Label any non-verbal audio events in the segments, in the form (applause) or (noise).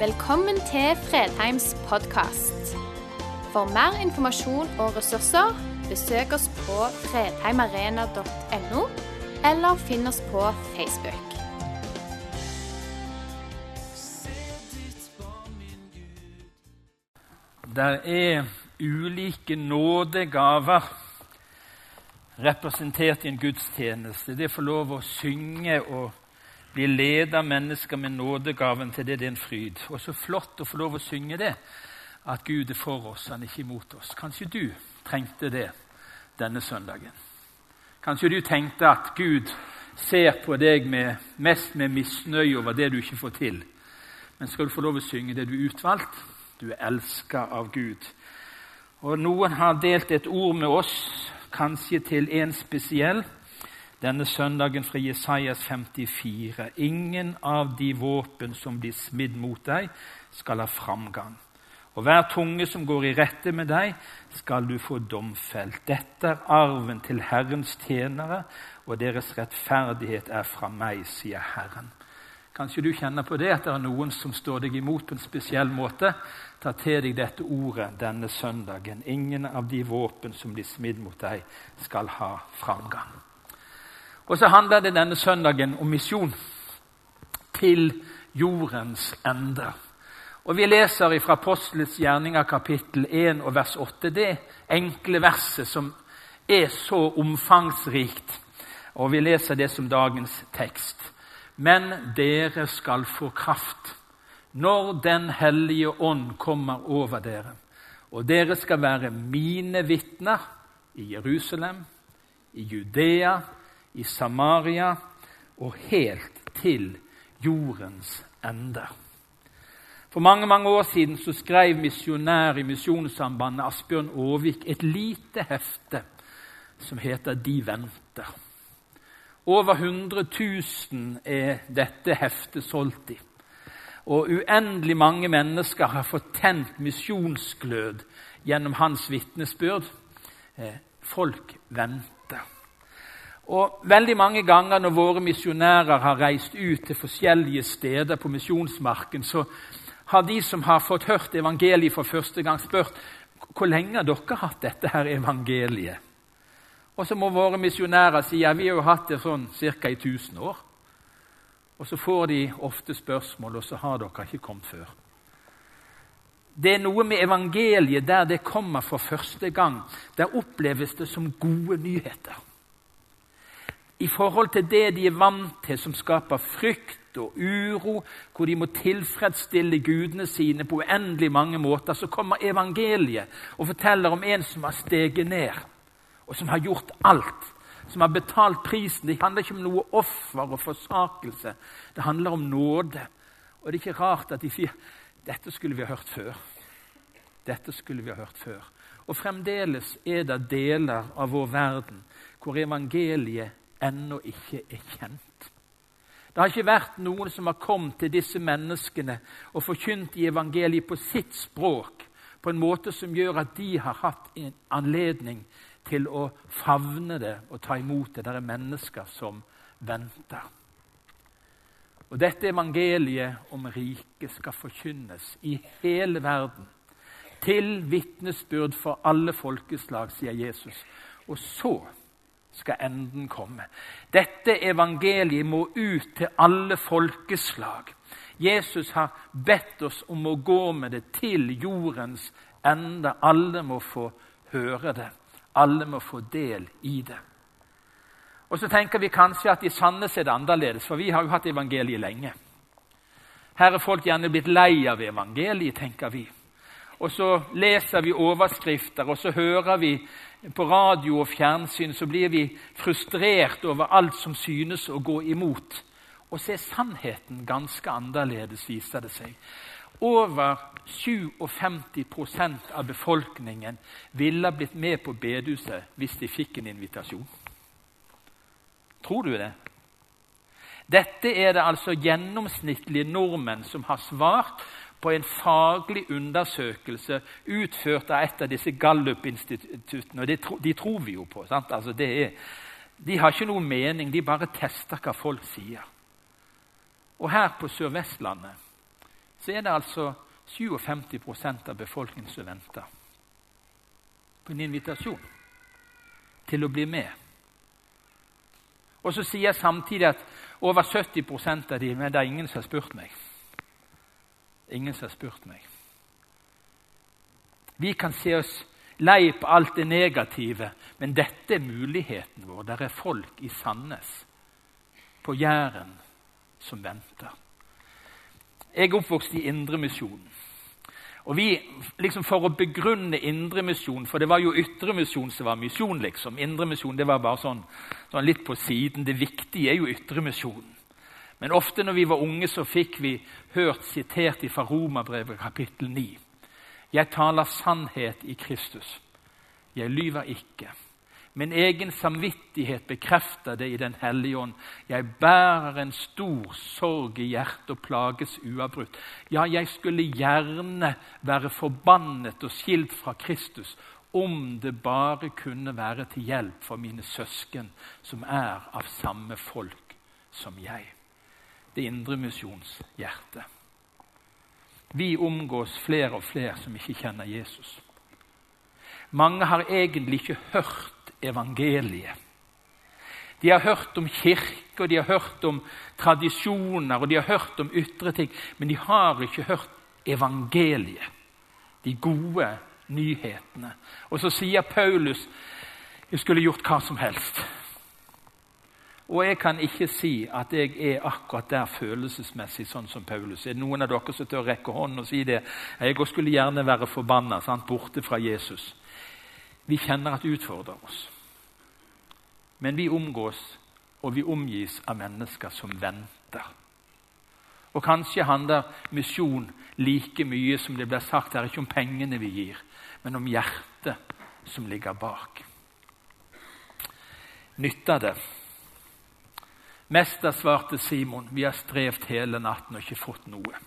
Velkommen til Fredheims podkast. For mer informasjon og ressurser, besøk oss på fredheimarena.no, eller finn oss på Facebook. Det er ulike nådegaver representert i en gudstjeneste. Det å få lov å synge og bli ledet av mennesker med nådegaven til det, det er en fryd. Og så flott å få lov å synge det, at Gud er for oss, han er ikke imot oss. Kanskje du trengte det denne søndagen. Kanskje du tenkte at Gud ser på deg med, mest med misnøye over det du ikke får til. Men skal du få lov å synge det du er utvalgt? Du er elska av Gud. Og Noen har delt et ord med oss, kanskje til en spesiell denne søndagen fra Jesajas 54. Ingen av de våpen som blir smidd mot deg, skal ha framgang. Og hver tunge som går i rette med deg, skal du få domfelt. Dette er arven til Herrens tjenere, og deres rettferdighet er fra meg, sier Herren. Kanskje du kjenner på det, at det er noen som står deg imot på en spesiell måte. Ta til deg dette ordet denne søndagen. Ingen av de våpen som blir smidd mot deg, skal ha framgang. Og så handler det denne søndagen om misjon til jordens ende. Og Vi leser fra Apostelets gjerninger kapittel 1 og vers 8. Det enkle verset som er så omfangsrikt. Og vi leser det som dagens tekst. Men dere skal få kraft når Den hellige ånd kommer over dere. Og dere skal være mine vitner i Jerusalem, i Judea, i Samaria og helt til jordens ende. For mange mange år siden så skrev misjonær i Misjonssambandet Asbjørn Aavik et lite hefte som heter 'De venter'. Over 100 000 er dette heftet solgt i. Og uendelig mange mennesker har fått tent misjonsglød gjennom hans vitnesbyrd. Eh, folk venter. Og Veldig mange ganger når våre misjonærer har reist ut til forskjellige steder på misjonsmarken, så har de som har fått hørt evangeliet for første gang, spurt hvor lenge har dere hatt dette her evangeliet. Og så må våre misjonærer si ja, vi har jo hatt det sånn ca. i 1000 år. Og så får de ofte spørsmål, og så har dere ikke kommet før. Det er noe med evangeliet der det kommer for første gang. Der oppleves det som gode nyheter i forhold til det de er vant til, som skaper frykt og uro, hvor de må tilfredsstille gudene sine på uendelig mange måter, så kommer evangeliet og forteller om en som har steget ned, og som har gjort alt. Som har betalt prisen. Det handler ikke om noe offer og forsakelse. Det handler om nåde. Og det er ikke rart at de sier dette skulle vi ha hørt før. Dette skulle vi ha hørt før. Og fremdeles er det deler av vår verden hvor evangeliet ennå ikke er kjent. Det har ikke vært noen som har kommet til disse menneskene og forkynt i evangeliet på sitt språk, på en måte som gjør at de har hatt en anledning til å favne det og ta imot det. Det er mennesker som venter. Og Dette evangeliet om riket skal forkynnes i hele verden. Til vitnesbyrd for alle folkeslag, sier Jesus. Og så skal enden komme. Dette evangeliet må ut til alle folkeslag. Jesus har bedt oss om å gå med det til jordens ende. Alle må få høre det. Alle må få del i det. Og så tenker vi kanskje at i Sandnes er det annerledes, for vi har jo hatt evangeliet lenge. Her er folk gjerne blitt lei av evangeliet, tenker vi. Og så leser vi overskrifter, og så hører vi på radio og fjernsyn, så blir vi frustrert over alt som synes å gå imot. Og så er sannheten ganske annerledes, viser det seg. Over 57 av befolkningen ville blitt med på bedehuset hvis de fikk en invitasjon. Tror du det? Dette er det altså gjennomsnittlige nordmenn som har svart på en faglig undersøkelse utført av et av disse Gallup-instituttene. og det, De tror vi jo på. Altså er, de har ikke noe mening, de bare tester hva folk sier. Og her på Sør-Vestlandet så er det altså 57 av befolkningen som venter på en invitasjon til å bli med. Og så sier jeg samtidig at over 70% av de, men det er ingen som har spurt meg. Ingen som har spurt meg. Vi kan se oss lei på alt det negative, men dette er muligheten vår. Der er folk i Sandnes, på Jæren, som venter. Jeg er oppvokst i Indremisjonen. Og vi, liksom For å begrunne Indremisjonen for det var jo ytremisjon som var misjon. liksom. Indremisjon var bare sånn, sånn, litt på siden. Det viktige er jo ytremisjonen. Men ofte når vi var unge, så fikk vi hørt sitert fra Romerbrevet kapittel 9. Jeg taler sannhet i Kristus. Jeg lyver ikke. Min egen samvittighet bekrefter det i Den hellige ånd. Jeg bærer en stor sorg i hjertet og plages uavbrutt. Ja, jeg skulle gjerne være forbannet og skilt fra Kristus om det bare kunne være til hjelp for mine søsken som er av samme folk som jeg. Det indre misjonshjertet. Vi omgås flere og flere som ikke kjenner Jesus. Mange har egentlig ikke hørt evangeliet. De har hørt om kirke, og de har hørt om tradisjoner og de har hørt om ytre ting, men de har ikke hørt evangeliet, de gode nyhetene. Og så sier Paulus jeg skulle gjort hva som helst. Og jeg kan ikke si at jeg er akkurat der følelsesmessig sånn som Paulus. Er det noen av dere som tør rekke hånden og si det? Jeg skulle gjerne være forbanna, borte fra Jesus. Vi kjenner at det utfordrer oss. Men vi omgås og vi omgis av mennesker som venter. Og kanskje handler misjon like mye som det blir sagt her, ikke om pengene vi gir, men om hjertet som ligger bak. Nytter det? Mester svarte Simon, vi har strevd hele natten og ikke fått noe.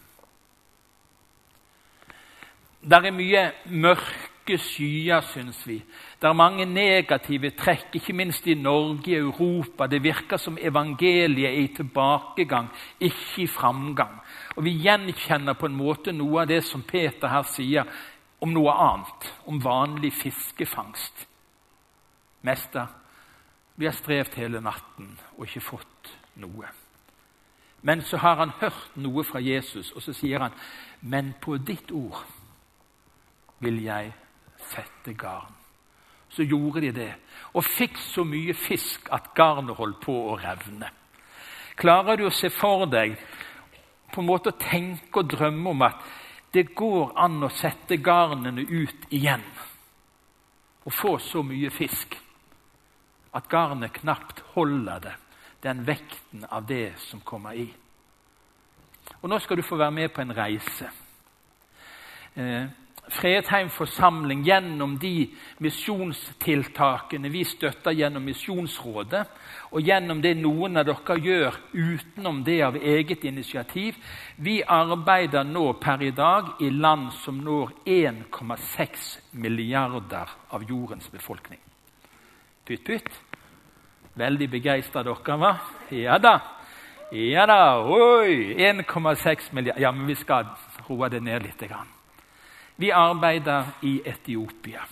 Der er mye mørke skyer, syns vi. Det er mange negative trekk, ikke minst i Norge og Europa. Det virker som evangeliet er i tilbakegang, ikke i framgang. Og Vi gjenkjenner på en måte noe av det som Peter her sier om noe annet, om vanlig fiskefangst. Mester, vi har strevd hele natten og ikke fått noe. Men så har han hørt noe fra Jesus, og så sier han, 'Men på ditt ord vil jeg sette garn. Så gjorde de det, og fikk så mye fisk at garnet holdt på å revne. Klarer du å se for deg på en måte å tenke og drømme om at det går an å sette garnene ut igjen og få så mye fisk at garnet knapt holder det, den vekten av det som kommer i. Og Nå skal du få være med på en reise. Eh, Fredheim forsamling gjennom de misjonstiltakene vi støtter gjennom Misjonsrådet, og gjennom det noen av dere gjør utenom det av eget initiativ. Vi arbeider nå per i dag i land som når 1,6 milliarder av jordens befolkning. Pytt, pytt. Veldig begeistra dere, hva? Ja da. Ja da. Oi! 1,6 milliarder. Ja, men vi skal roe det ned litt. Vi arbeider i Etiopia.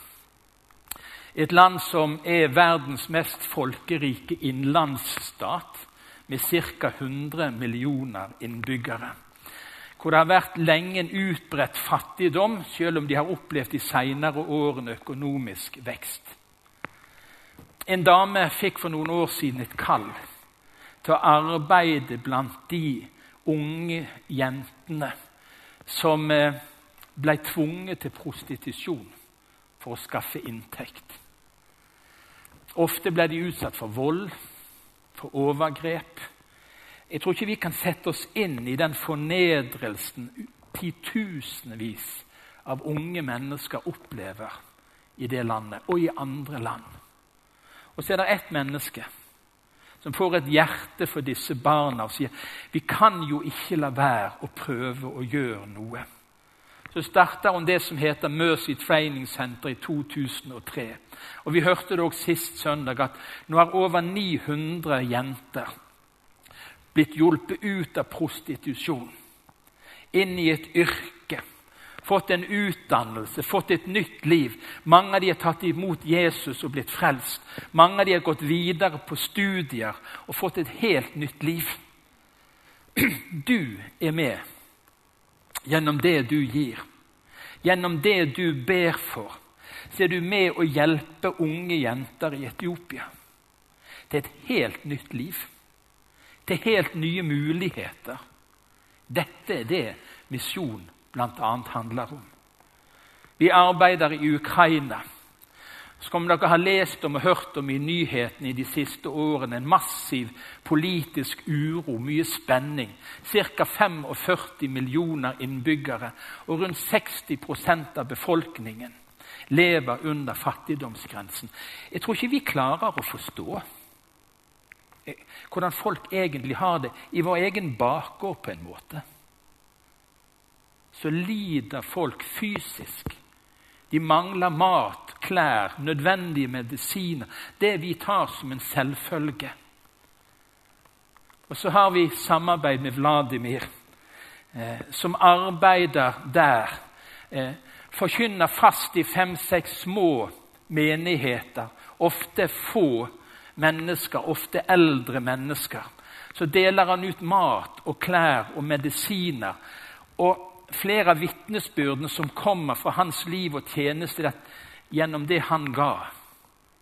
Et land som er verdens mest folkerike innlandsstat, med ca. 100 millioner innbyggere. Hvor det har vært lenge en utbredt fattigdom, selv om de har opplevd de senere årene økonomisk vekst. En dame fikk for noen år siden et kall til å arbeide blant de unge jentene som eh, ble tvunget til prostitusjon for å skaffe inntekt. Ofte ble de utsatt for vold, for overgrep. Jeg tror ikke vi kan sette oss inn i den fornedrelsen titusenvis av unge mennesker opplever i det landet og i andre land. Og så er det ett menneske som får et hjerte for disse barna og sier vi kan jo ikke la være å prøve å gjøre noe så starta hun det som heter Mercy Training Center i 2003. Og Vi hørte det også sist søndag at nå har over 900 jenter blitt hjulpet ut av prostitusjon. inn i et yrke, fått en utdannelse, fått et nytt liv. Mange av de har tatt imot Jesus og blitt frelst. Mange av de har gått videre på studier og fått et helt nytt liv. (clears throat) Du er med gjennom det du gir, gjennom det du ber for. Så er du med å hjelpe unge jenter i Etiopia til et helt nytt liv. Til helt nye muligheter. Dette er det misjon bl.a. handler om. Vi arbeider i Ukraina. Som dere har lest om og hørt om i nyhetene i de siste årene, en massiv politisk uro, mye spenning. Ca. 45 millioner innbyggere og rundt 60% av befolkningen lever under fattigdomsgrensen. Jeg tror ikke vi klarer å forstå hvordan folk egentlig har det i vår egen bakgård, på en måte. Så lider folk fysisk. De mangler mat, klær, nødvendige medisiner. Det vi tar som en selvfølge. Og så har vi samarbeid med Vladimir, eh, som arbeider der. Eh, forkynner fast i fem-seks små menigheter, ofte få mennesker, ofte eldre mennesker. Så deler han ut mat og klær og medisiner. Og flere av vitnesbyrdene som kommer fra hans liv og tjeneste, at gjennom det han ga,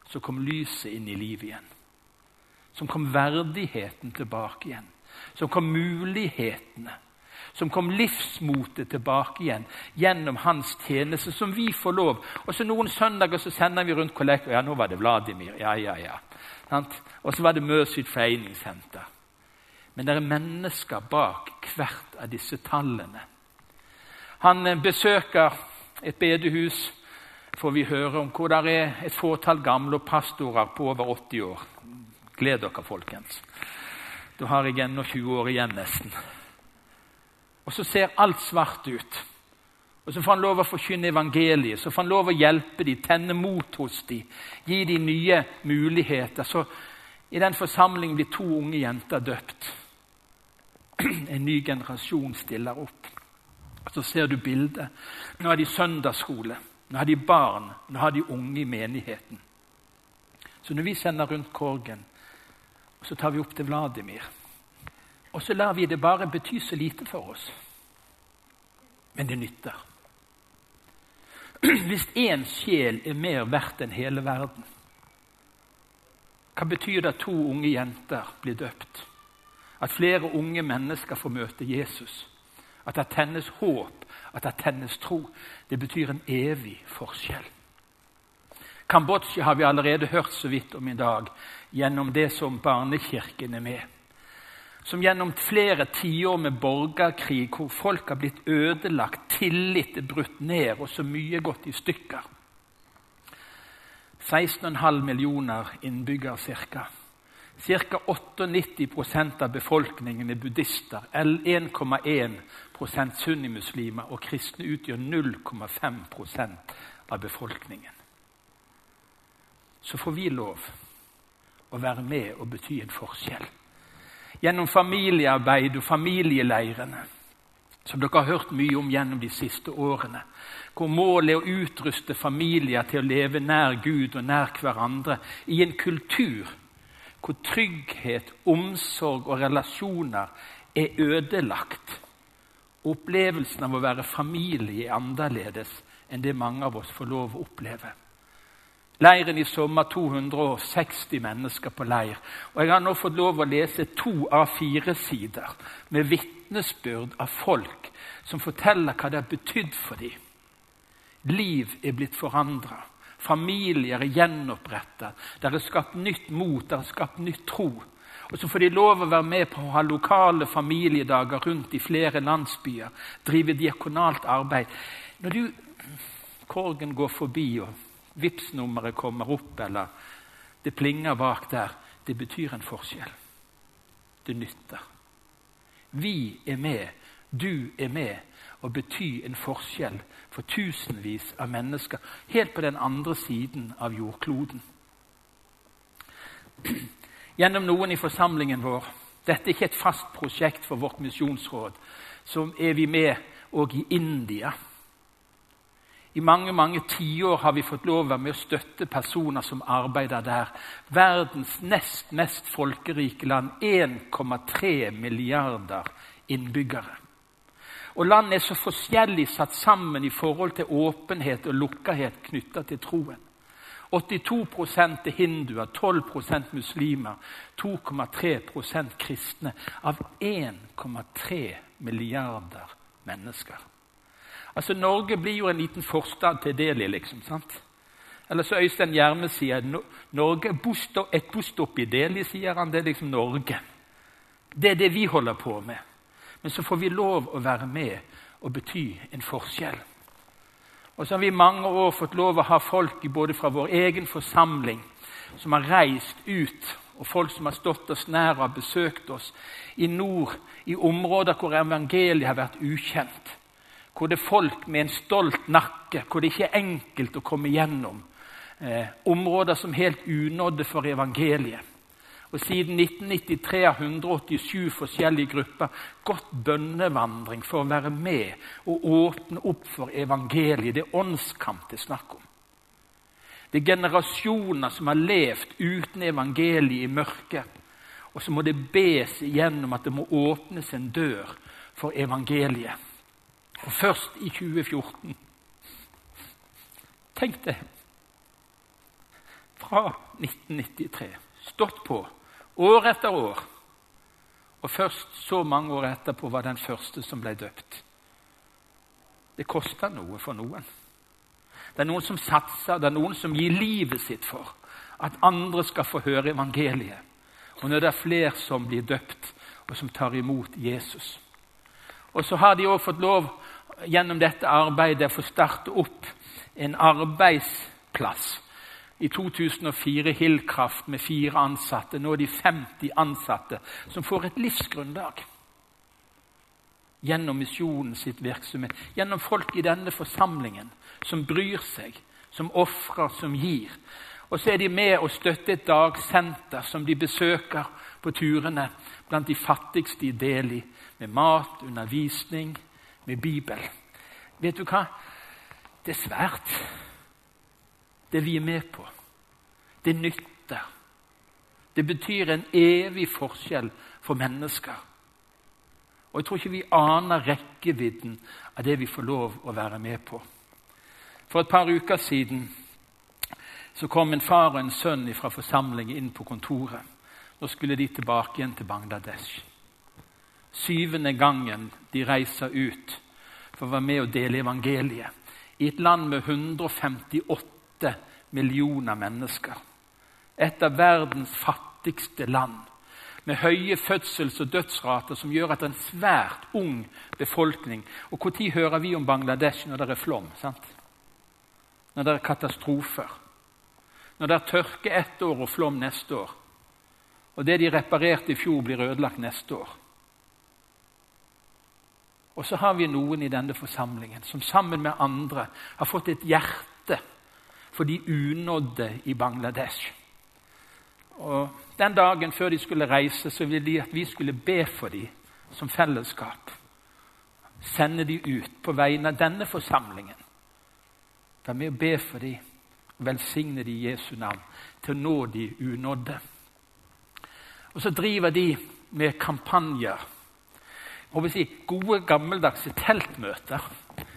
så kom lyset inn i livet igjen. Som kom verdigheten tilbake igjen. Som kom mulighetene. Som kom livsmotet tilbake igjen gjennom hans tjeneste, som vi får lov. Og så Noen søndager så sender vi rundt kollekter. Ja, nå var det Vladimir. Ja, ja, ja. Og så var det Mercy Training Center. Men det er mennesker bak hvert av disse tallene. Han eh, besøker et bedehus, får vi høre om hvor det er et fåtall gamle pastorer på over 80 år. Gled dere, folkens. Da har jeg ennå 20 år igjen, nesten. Og så ser alt svart ut. Og Så får han lov å forkynne evangeliet, så får han lov å hjelpe dem, tenne mot hos dem, gi dem nye muligheter. Så i den forsamlingen blir to unge jenter døpt. (clears throat) En ny generasjon stiller opp. Så ser du bildet. Nå har de søndagsskole, nå har de barn, nå har de unge i menigheten. Så når vi sender rundt Korgen, så tar vi opp til Vladimir. Og så lar vi det bare bety så lite for oss. Men det nytter. (clears throat) Hvis én sjel er mer verdt enn hele verden, hva betyr det at to unge jenter blir døpt? At flere unge mennesker får møte Jesus? At det tennes håp, at det tennes tro. Det betyr en evig forskjell. Kambodsja har vi allerede hørt så vidt om i dag gjennom det som Barnekirken er med. Som gjennom flere tiår med borgerkrig, hvor folk har blitt ødelagt, tillit er brutt ned, og så mye gått i stykker. 16,5 millioner innbyggere ca. Ca. 98% av befolkningen er buddhister. 1,1 sunnimuslimer, og kristne utgjør 0,5% av befolkningen. Så får vi lov å være med og bety en forskjell. Gjennom familiearbeid og familieleirene, som dere har hørt mye om gjennom de siste årene, hvor målet er å utruste familier til å leve nær Gud og nær hverandre i en kultur hvor trygghet, omsorg og relasjoner er ødelagt. Opplevelsen av å være familie er annerledes enn det mange av oss får lov å oppleve. Leiren i sommer 260 mennesker på leir. Og jeg har nå fått lov å lese to av fire sider med vitnesbyrd av folk som forteller hva det har betydd for dem. Liv er blitt forandra. Familier er gjenopprettet. Det er skapt nytt mot, det er skapt nytt tro. Og Så får de lov å være med på å ha lokale familiedager rundt i flere landsbyer. Drive diakonalt arbeid. Når du, korgen går forbi, og Vipps-nummeret kommer opp, eller det plinger bak der, det betyr en forskjell. Det nytter. Vi er med, du er med, og betyr en forskjell for tusenvis av mennesker helt på den andre siden av jordkloden. Gjennom noen i forsamlingen vår Dette er ikke et fast prosjekt for vårt misjonsråd. Så er vi med òg i India. I mange mange tiår har vi fått lov med å støtte personer som arbeider der. Verdens nest mest folkerike land. 1,3 milliarder innbyggere. Og Landet er så forskjellig satt sammen i forhold til åpenhet og lukkethet knytta til troen. 82 er hinduer, 12% muslimer, 2,3% kristne av 1,3 milliarder mennesker. Altså, Norge blir jo en liten forstad til Delhi, liksom. sant? Eller så Øystein Gjerme sier Norge et bostopp i Delhi, sier han. Det er liksom Norge. Det er det vi holder på med. Men så får vi lov å være med og bety en forskjell. Og så har vi i mange år fått lov å ha folk både fra vår egen forsamling som har reist ut, og folk som har stått oss nær og besøkt oss i nord, i områder hvor evangeliet har vært ukjent. Hvor det er folk med en stolt nakke, hvor det ikke er enkelt å komme gjennom. Eh, områder som er helt unådde for evangeliet. Og Siden 1993 har 187 forskjellige grupper gått bønnevandring for å være med og åpne opp for evangeliet. Det er åndskamp det er snakk om. Det er generasjoner som har levd uten evangeliet i mørket. Og så må det bes igjennom at det må åpnes en dør for evangeliet. Og først i 2014 Tenk det! Fra 1993. Stått på År etter år. Og først så mange år etterpå var den første som ble døpt. Det koster noe for noen. Det er noen som satser, det er noen som gir livet sitt for at andre skal få høre evangeliet. Og når det er flere som blir døpt, og som tar imot Jesus. Og så har de òg fått lov gjennom dette arbeidet å få starte opp en arbeidsplass i 2004 Hillkraft med fire ansatte. Nå er de 50 ansatte som får et livsgrunnlag gjennom misjonen sitt virksomhet. Gjennom folk i denne forsamlingen som bryr seg, som ofrer, som gir. Og så er de med og støtter et dagsenter som de besøker på turene blant de fattigste i Deli, med mat, undervisning, med Bibel. Vet du hva? Det er svært det vi er med på. Det nytter. Det betyr en evig forskjell for mennesker. Og Jeg tror ikke vi aner rekkevidden av det vi får lov å være med på. For et par uker siden så kom en far og en sønn fra forsamlingen inn på kontoret. Nå skulle de tilbake igjen til Bangladesh. Syvende gangen de reiser ut for å være med og dele evangeliet i et land med 158 millioner mennesker. Et av verdens fattigste land. Med høye fødsels- og dødsrater som gjør at det er en svært ung befolkning. Og Når hører vi om Bangladesh når det er flom? sant? Når det er katastrofer? Når det er tørke ett år og flom neste år? Og det de reparerte i fjor, blir ødelagt neste år. Og så har vi noen i denne forsamlingen som sammen med andre har fått et hjerte for de unådde i Bangladesh. Og Den dagen før de skulle reise, så ville de at vi skulle be for dem som fellesskap. Sende dem ut på vegne av denne forsamlingen. Vær med å be for dem og velsigne dem i Jesu navn til å nå de unådde. Og så driver de med kampanjer. Jeg si, gode, gammeldagse teltmøter.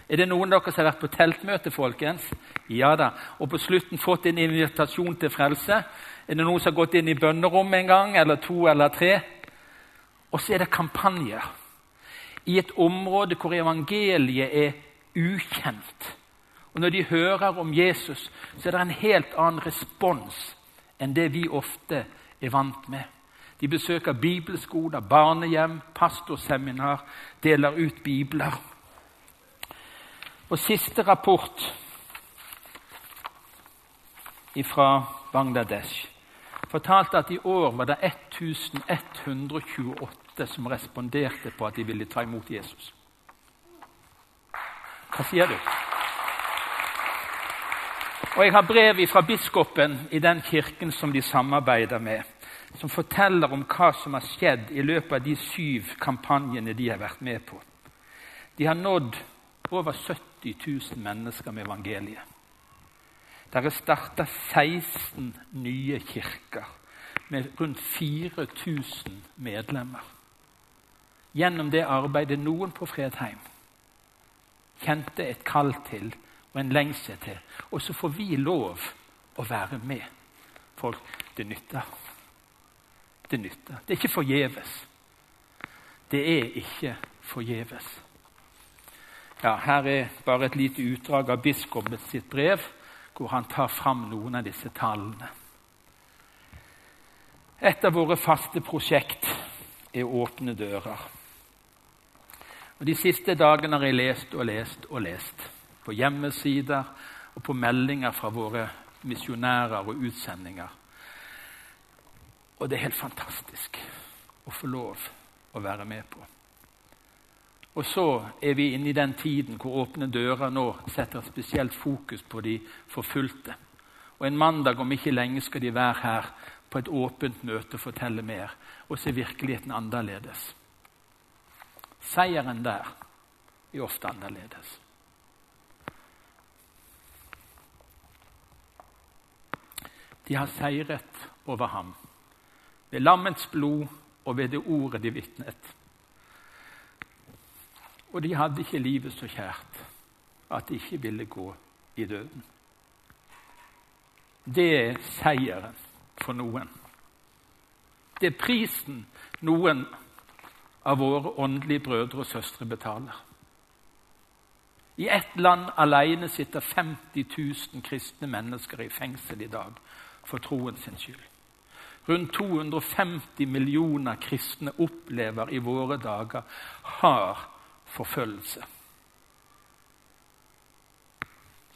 Er det noen av dere som har vært på teltmøte, folkens? Ja da. Og på slutten fått en invitasjon til frelse? Er det noen som har gått inn i bønnerommet en gang, eller to eller tre? Og så er det kampanjer. I et område hvor evangeliet er ukjent. Og Når de hører om Jesus, så er det en helt annen respons enn det vi ofte er vant med. De besøker bibelskoler, barnehjem, pastorseminar, deler ut bibler. Og siste rapport fra Bangladesh fortalte at i år var det 1128 som responderte på at de ville ta imot Jesus. Hva sier du? Og Jeg har brev fra biskopen i den kirken som de samarbeider med. som forteller om hva som har skjedd i løpet av de syv kampanjene de har vært med på. De har nådd over 70 000 mennesker med evangeliet. Der er starta 16 nye kirker med rundt 4000 medlemmer. Gjennom det arbeidet noen på Fredheim kjente et kall til og en lengsel til. Og så får vi lov å være med. Folk, det nytter. Det nytter. Det er ikke forgjeves. Det er ikke forgjeves. Ja, her er bare et lite utdrag av biskopen sitt brev, hvor han tar fram noen av disse tallene. Et av våre faste prosjekt er Åpne dører. Og De siste dagene har jeg lest og lest og lest. På hjemmesider og på meldinger fra våre misjonærer og utsendinger. Og det er helt fantastisk å få lov å være med på. Og så er vi inne i den tiden hvor Åpne dører nå setter spesielt fokus på de forfulgte. Og en mandag om ikke lenge skal de være her på et åpent møte og fortelle mer. Og så er virkeligheten annerledes. Seieren der er ofte annerledes. De har seiret over ham ved lammets blod og ved det ordet de vitnet. Og de hadde ikke livet så kjært at de ikke ville gå i døden. Det er seieren for noen. Det er prisen noen av våre åndelige brødre og søstre betaler. I ett land alene sitter 50 000 kristne mennesker i fengsel i dag for troen sin skyld. Rundt 250 millioner kristne opplever i våre dager hard forfølgelse.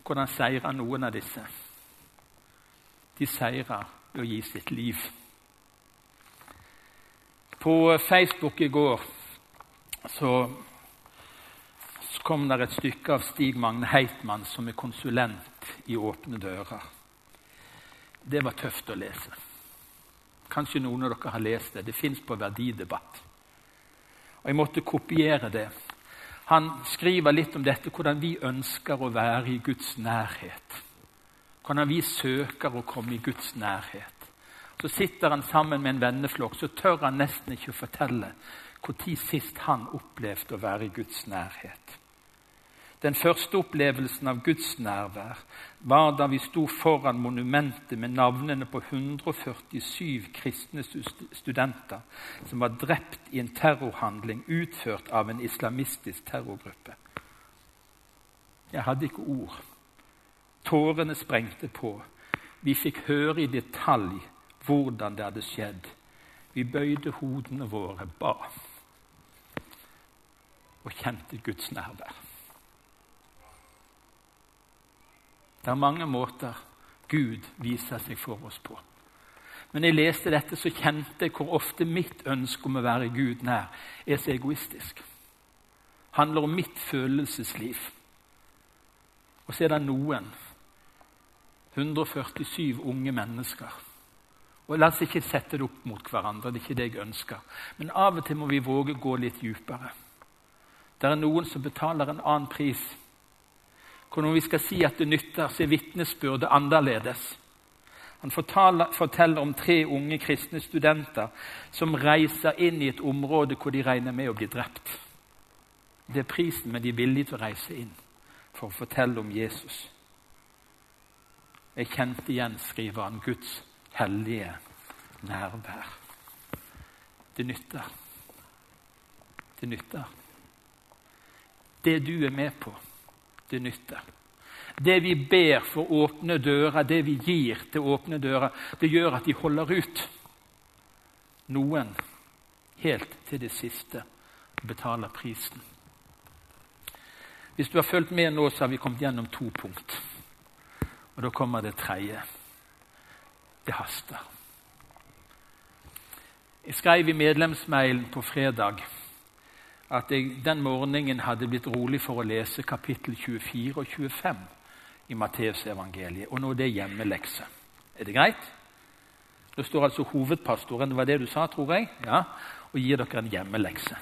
Hvordan seirer noen av disse? De seirer ved å gi sitt liv. På Facebook i går så kom det et stykke av Stig Magne Heitmann, som er konsulent i Åpne dører. Det var tøft å lese. Kanskje noen av dere har lest det. Det fins på Verdidebatt. Og Jeg måtte kopiere det. Han skriver litt om dette, hvordan vi ønsker å være i Guds nærhet. Hvordan vi søker å komme i Guds nærhet. Så sitter han sammen med en venneflokk, så tør han nesten ikke å fortelle når sist han opplevde å være i Guds nærhet. Den første opplevelsen av Guds nærvær var da vi sto foran monumentet med navnene på 147 kristne studenter som var drept i en terrorhandling utført av en islamistisk terrorgruppe. Jeg hadde ikke ord. Tårene sprengte på. Vi fikk høre i detalj hvordan det hadde skjedd. Vi bøyde hodene våre, ba og kjente Guds nærvær. Det er mange måter Gud viser seg for oss på. Men jeg leste dette, så kjente jeg hvor ofte mitt ønske om å være Gud nær er så egoistisk. handler om mitt følelsesliv. Og så er det noen, 147 unge mennesker, og La oss ikke sette det opp mot hverandre. det er ikke det jeg ønsker. Men av og til må vi våge å gå litt dypere. Det er noen som betaler en annen pris. For når vi skal si at det nytter, så er vitnesbyrdet annerledes. Han forteller om tre unge kristne studenter som reiser inn i et område hvor de regner med å bli drept. Det er prisen, men de er villige til å reise inn for å fortelle om Jesus. Jeg kjente igjen, skriver han, Guds hellige nærvær. Det nytter. Det nytter. Det du er med på, det nytter. Det vi ber for åpne dører, det vi gir til åpne dører, det gjør at de holder ut. Noen helt til det siste betaler prisen. Hvis du har fulgt med nå, så har vi kommet gjennom to punkt. Og da kommer det tredje. Det haster. Jeg skrev i medlemsmailen på fredag at jeg den morgenen hadde blitt rolig for å lese kapittel 24 og 25 i Matteusevangeliet. Og nå er det hjemmelekse. Er det greit? Nå står altså hovedpastoren, det var det du sa, tror jeg, ja, og gir dere en hjemmelekse.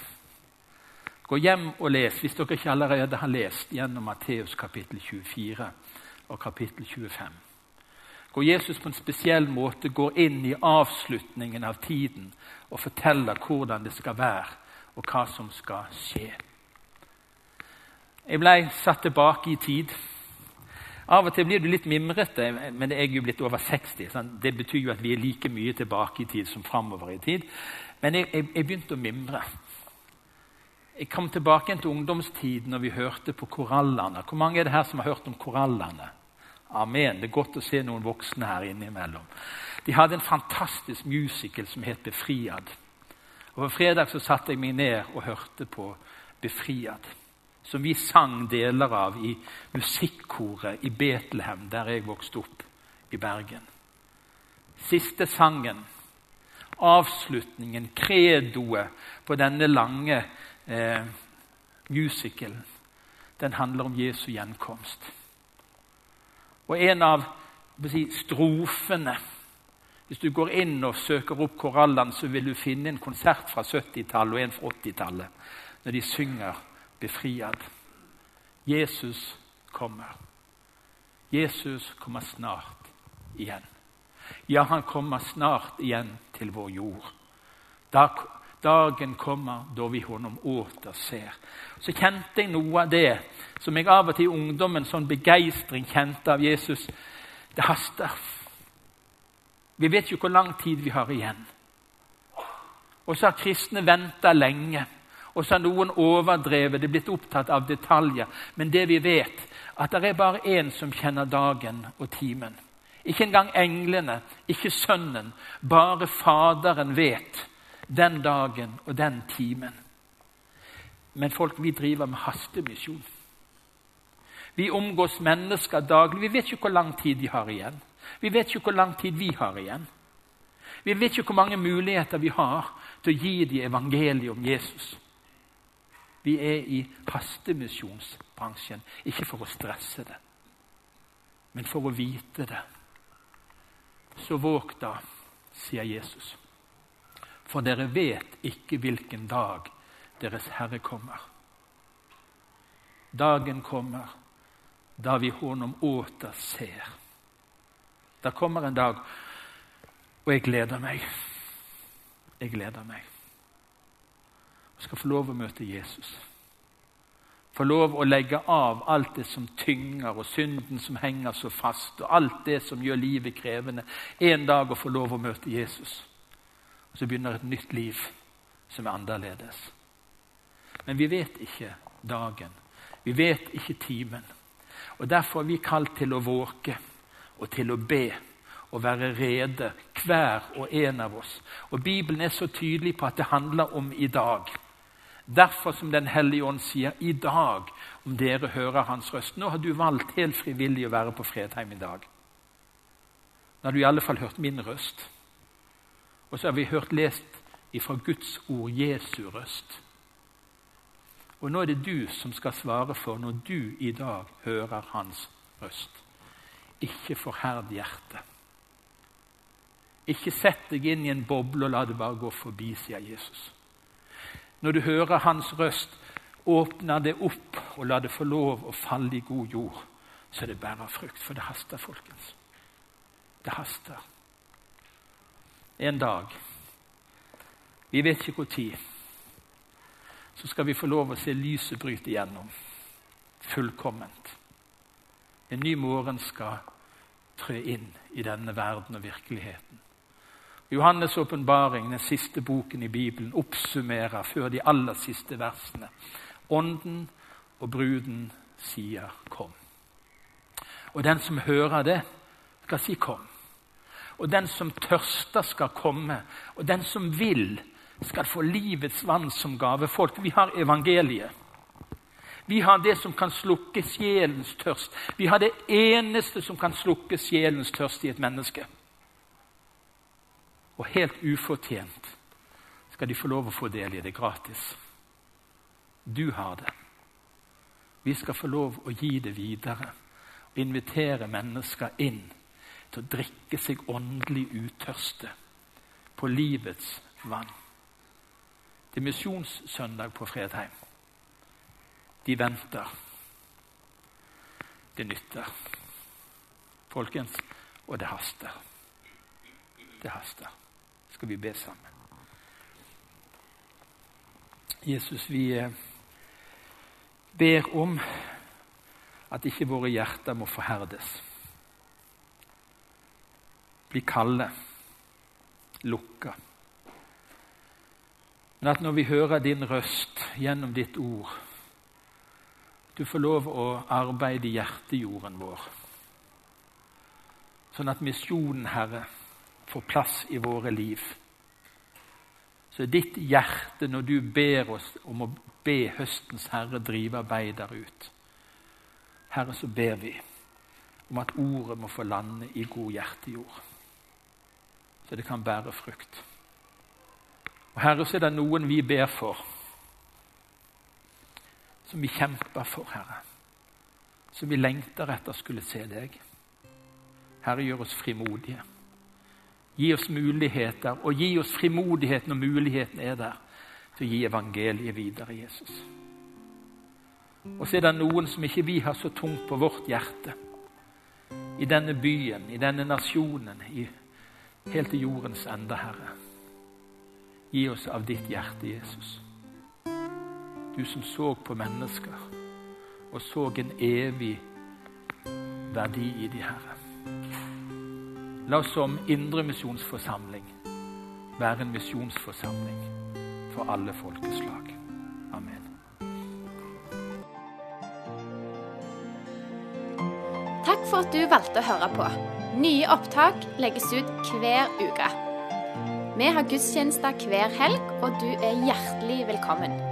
Gå hjem og les, hvis dere ikke allerede har lest gjennom Matteus kapittel 24 og kapittel 25. Hvor Jesus på en spesiell måte går inn i avslutningen av tiden og forteller hvordan det skal være, og hva som skal skje. Jeg ble satt tilbake i tid. Av og til blir du litt mimrete, men jeg er jo blitt over 60. Sant? Det betyr jo at vi er like mye tilbake i tid som framover i tid. Men jeg, jeg, jeg begynte å mimre. Jeg kom tilbake til ungdomstiden når vi hørte på korallene. Hvor mange er det her som har hørt om korallene? Amen. Det er godt å se noen voksne her innimellom. De hadde en fantastisk musical som het Befriad. Og På fredag så satte jeg meg ned og hørte på Befriad. Som vi sang deler av i musikkoret i Betlehem, der jeg vokste opp i Bergen. Siste sangen, avslutningen, credoet på denne lange eh, musicalen, den handler om Jesu gjenkomst. Og en av si, strofene Hvis du går inn og søker opp korallene, så vil du finne en konsert fra 70-tallet og en fra 80-tallet når de synger 'Befriad'. Jesus kommer. Jesus kommer snart igjen. Ja, han kommer snart igjen til vår jord. Da Dagen kommer da vi honom åter ser. Så kjente jeg noe av det som jeg av og til i ungdommen sånn begeistring kjente av Jesus. Det haster. Vi vet jo hvor lang tid vi har igjen. Og så har kristne venta lenge. Og så har noen overdrevet, det blitt opptatt av detaljer. Men det vi vet, at det er bare én som kjenner dagen og timen. Ikke engang englene, ikke Sønnen. Bare Faderen vet den dagen og den timen. Men folk, vi driver med hastemisjon. Vi omgås mennesker daglig. Vi vet ikke hvor lang tid de har igjen. Vi vet ikke hvor lang tid vi har igjen. Vi vet ikke hvor mange muligheter vi har til å gi dem evangeliet om Jesus. Vi er i hastemisjonsbransjen, ikke for å stresse det, men for å vite det. Så våg da, sier Jesus. For dere vet ikke hvilken dag deres Herre kommer. Dagen kommer da vi honom åter ser. Da kommer en dag, og jeg gleder meg. Jeg gleder meg. Jeg skal få lov å møte Jesus. Få lov å legge av alt det som tynger, og synden som henger så fast, og alt det som gjør livet krevende. En dag å få lov å møte Jesus. Og så begynner et nytt liv som er annerledes. Men vi vet ikke dagen. Vi vet ikke timen. Og Derfor er vi kalt til å våke og til å be og være rede, hver og en av oss. Og Bibelen er så tydelig på at det handler om i dag. Derfor som Den hellige ånd sier i dag, om dere hører hans røst. Nå har du valgt helt frivillig å være på Fredheim i dag. Nå har du i alle fall hørt min røst. Og så har vi hørt lest ifra Guds ord Jesu røst. Og nå er det du som skal svare for når du i dag hører hans røst. Ikke forherd hjertet. Ikke sett deg inn i en boble og la det bare gå forbi, sier Jesus. Når du hører hans røst, åpner det opp og la det få lov å falle i god jord, så er det bærer frukt. For det haster, folkens. Det haster en dag Vi vet ikke når. Så skal vi få lov å se lyset bryte igjennom fullkomment. En ny morgen skal trø inn i denne verden og virkeligheten. Johannes' åpenbaring, den siste boken i Bibelen, oppsummerer før de aller siste versene. Ånden og bruden sier 'kom'. Og den som hører det, skal si 'kom'. Og den som tørster, skal komme. Og den som vil, skal få livets vann som gave. Folk, vi har evangeliet. Vi har det som kan slukke sjelens tørst. Vi har det eneste som kan slukke sjelens tørst i et menneske. Og helt ufortjent skal de få lov å få del i det gratis. Du har det. Vi skal få lov å gi det videre og invitere mennesker inn til å drikke seg åndelig utørste på livets vann. Det er misjonssøndag på Fredheim. De venter. Det nytter. Folkens, og det haster. Det haster. Skal vi be sammen? Jesus, vi eh, ber om at ikke våre hjerter må forherdes. Bli kalde, lukka. Men at når vi hører din røst gjennom ditt ord, du får lov å arbeide i hjertejorden vår. Sånn at misjonen, Herre, får plass i våre liv. Så ditt hjerte når du ber oss om å be høstens Herre drive arbeider ut. Herre, så ber vi om at ordet må få lande i god hjertejord, så det kan bære frukt. Og Herre, så er det noen vi ber for, som vi kjemper for, Herre. Som vi lengter etter skulle se deg. Herre, gjør oss frimodige. Gi oss muligheter, og gi oss frimodighet når muligheten er der, til å gi evangeliet videre, Jesus. Og så er det noen som ikke vi har så tungt på vårt hjerte. I denne byen, i denne nasjonen, i, helt til jordens ende, Herre. Gi oss av ditt hjerte, Jesus. Du som så på mennesker og så en evig verdi i de Herre. La oss som indre misjonsforsamling være en misjonsforsamling for alle folkeslag. Amen. Takk for at du valgte å høre på. Nye opptak legges ut hver uke. Vi har gudstjenester hver helg, og du er hjertelig velkommen.